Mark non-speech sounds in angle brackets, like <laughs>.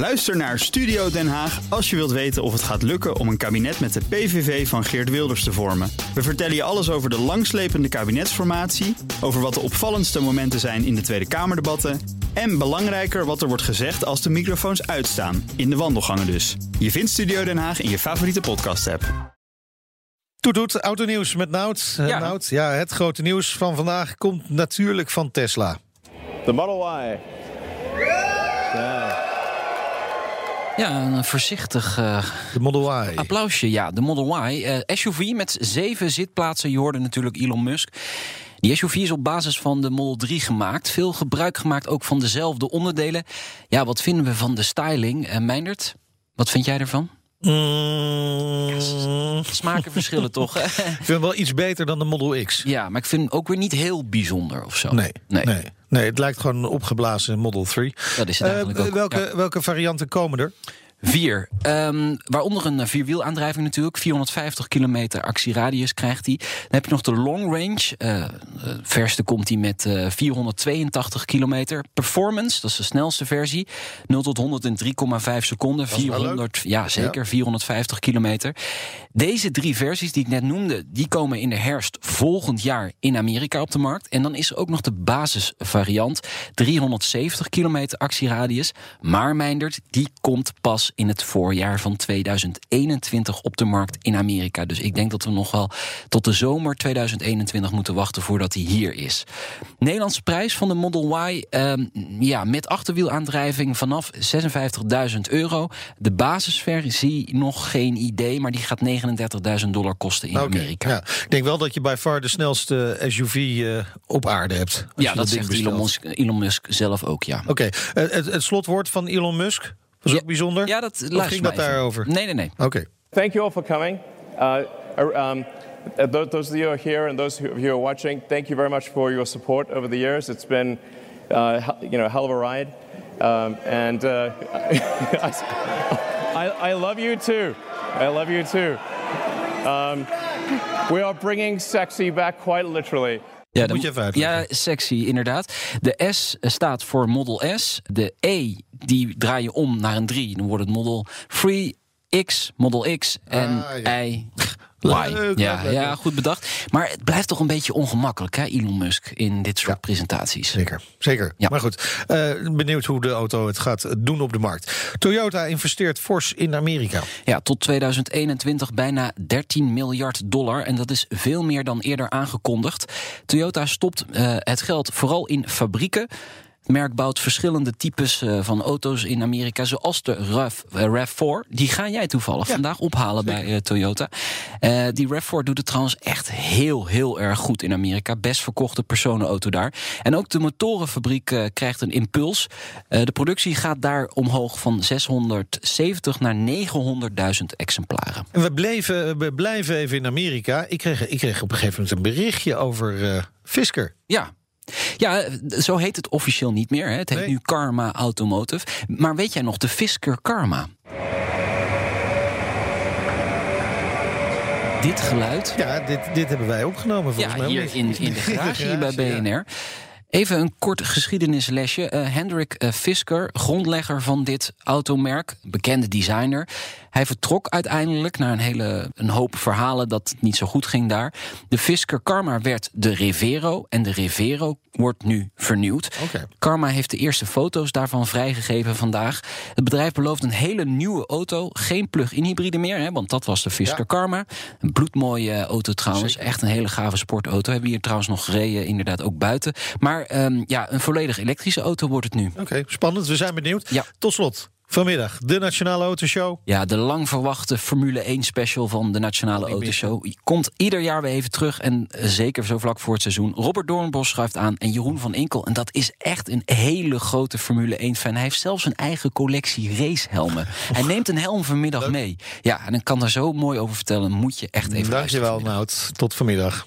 Luister naar Studio Den Haag als je wilt weten of het gaat lukken om een kabinet met de PVV van Geert Wilders te vormen. We vertellen je alles over de langslepende kabinetsformatie, over wat de opvallendste momenten zijn in de Tweede Kamerdebatten en belangrijker wat er wordt gezegd als de microfoons uitstaan, in de wandelgangen dus. Je vindt Studio Den Haag in je favoriete podcast-app. Toet toet, autonieuws met Nout. Eh, Ja. Nout, ja, het grote nieuws van vandaag komt natuurlijk van Tesla. The Model Y. Ja. Ja, een voorzichtig eh, De Model Y. applausje. Ja, de Model Y. eh, SUV met zeven zitplaatsen. Je hoorde natuurlijk Elon Musk. Die SUV is op basis van de Model 3 gemaakt. Veel gebruik gemaakt ook van dezelfde onderdelen. Ja, wat vinden we van de styling? Eh Meindert, wat vind jij ervan? Mm, Smaken verschillen toch? <laughs> ik vind hem wel iets beter dan de Model X. ja, maar ik vind hem ook weer niet heel bijzonder of zo. Nee, nee. nee. nee. het lijkt gewoon een opgeblazen Model 3. Dat is het Eh, ook. welke, Ja. welke varianten komen er? Vier. Ehm, waaronder een eh, vierwielaandrijving natuurlijk. 450 kilometer actieradius krijgt hij. Dan heb je nog de long range. het verste komt hij met eh, 482 kilometer. Performance, dat is de snelste versie. 0 tot 100 in 3,5 seconden. is wel 400, ja zeker, 450 kilometer. Deze drie versies die ik net noemde... die komen in de herfst volgend jaar in Amerika op de markt. En dan is er ook nog de basisvariant. 370 kilometer actieradius. Maar Meindert, die komt pas in het voorjaar van 2021 op de markt in Amerika. Dus ik denk dat we nog wel tot de zomer 2021 moeten wachten voordat hij hier is. Nederlandse prijs van de Model Y, ehm, ja, met achterwielaandrijving vanaf 56.000 euro. De basisversie nog geen idee, maar die gaat 39.000 dollar kosten in Amerika. Ja. Ik denk wel dat je bij far de snelste SUV eh, op aarde hebt. Ja, dat zegt Elon bestelt. Musk, Elon Musk zelf ook, ja. Oké, eh, het, het slotwoord van Elon Musk was Ja, ook bijzonder. Ja, dat Of luister ging maar dat even. daarover? Nee, nee, nee. Oké. Thank you all for coming. Uh, uh, um, uh, those of you who are here and those of you who are watching, thank you very much for your support over the years. It's been, uh, you know, a hell of a ride. Um, and uh, <laughs> I, I love you too. I love you too. Um, we are bringing sexy back quite literally. Ja, Moet je even uitleggen. Ja, sexy, inderdaad. De S staat voor Model S. De E, die draai je om naar een 3. Dan wordt het Model 3, X, Model X en Ah, ja. Y. Leuk, ja, ja, goed bedacht. Maar het blijft toch een beetje ongemakkelijk, hè, Elon Musk, in dit soort presentaties. Zeker, zeker. Ja. Maar goed, eh, benieuwd hoe de auto het gaat doen op de markt. Toyota investeert fors in Amerika. Ja, tot 2021 bijna 13 miljard dollar. En dat is veel meer dan eerder aangekondigd. Toyota stopt eh, het geld vooral in fabrieken. Merk bouwt verschillende types eh, van auto's in Amerika, zoals de RAV, eh, RAV4. Die ga jij toevallig vandaag ophalen bij eh, Toyota. Die RAV4 doet het trouwens echt heel, heel erg goed in Amerika. Best verkochte personenauto daar. En ook de motorenfabriek krijgt een impuls. De productie gaat daar omhoog van 670 naar 900.000 exemplaren. En we, bleven, we blijven even in Amerika. Ik kreeg, ik kreeg op een gegeven moment een berichtje over Fisker. Ja. Ja, zo heet het officieel niet meer. Hè. Het heet Nee. nu Karma Automotive. Maar weet jij nog, de Fisker Karma? Dit geluid Ja, dit, dit hebben wij opgenomen volgens ja, mij. hier in, in de garage hier bij <laughs> ja. BNR. Even een kort geschiedenislesje. Eh Hendrik eh, Fisker, grondlegger van dit automerk, bekende designer. Hij vertrok uiteindelijk naar een hele een hoop verhalen dat het niet zo goed ging daar. De Fisker Karma werd de Revero en de Revero wordt nu vernieuwd. Oké. Karma heeft de eerste foto's daarvan vrijgegeven vandaag. Het bedrijf belooft een hele nieuwe auto. Geen plug-in hybride meer, hè, want dat was de Fisker Ja. Karma. Een bloedmooie auto trouwens. Echt een hele gave sportauto. Hebben we hier trouwens nog gereden, inderdaad ook buiten. Maar ehm, ja, een volledig elektrische auto wordt het nu. Oké, spannend. We zijn benieuwd. Ja. Tot slot, vanmiddag de Nationale Autoshow. Ja, de lang verwachte Formule 1 special van de Nationale Autoshow komt ieder jaar weer even terug. En eh, zeker zo vlak voor het seizoen. Robert Doornbos schuift aan en Jeroen van Inkel. En dat is echt een hele grote Formule 1 fan. Hij heeft zelfs een eigen collectie racehelmen. <laughs> Hij neemt een helm vanmiddag mee. Ja, en ik kan daar zo mooi over vertellen. Moet je echt even luisteren Dankjewel. Nout. Tot vanmiddag.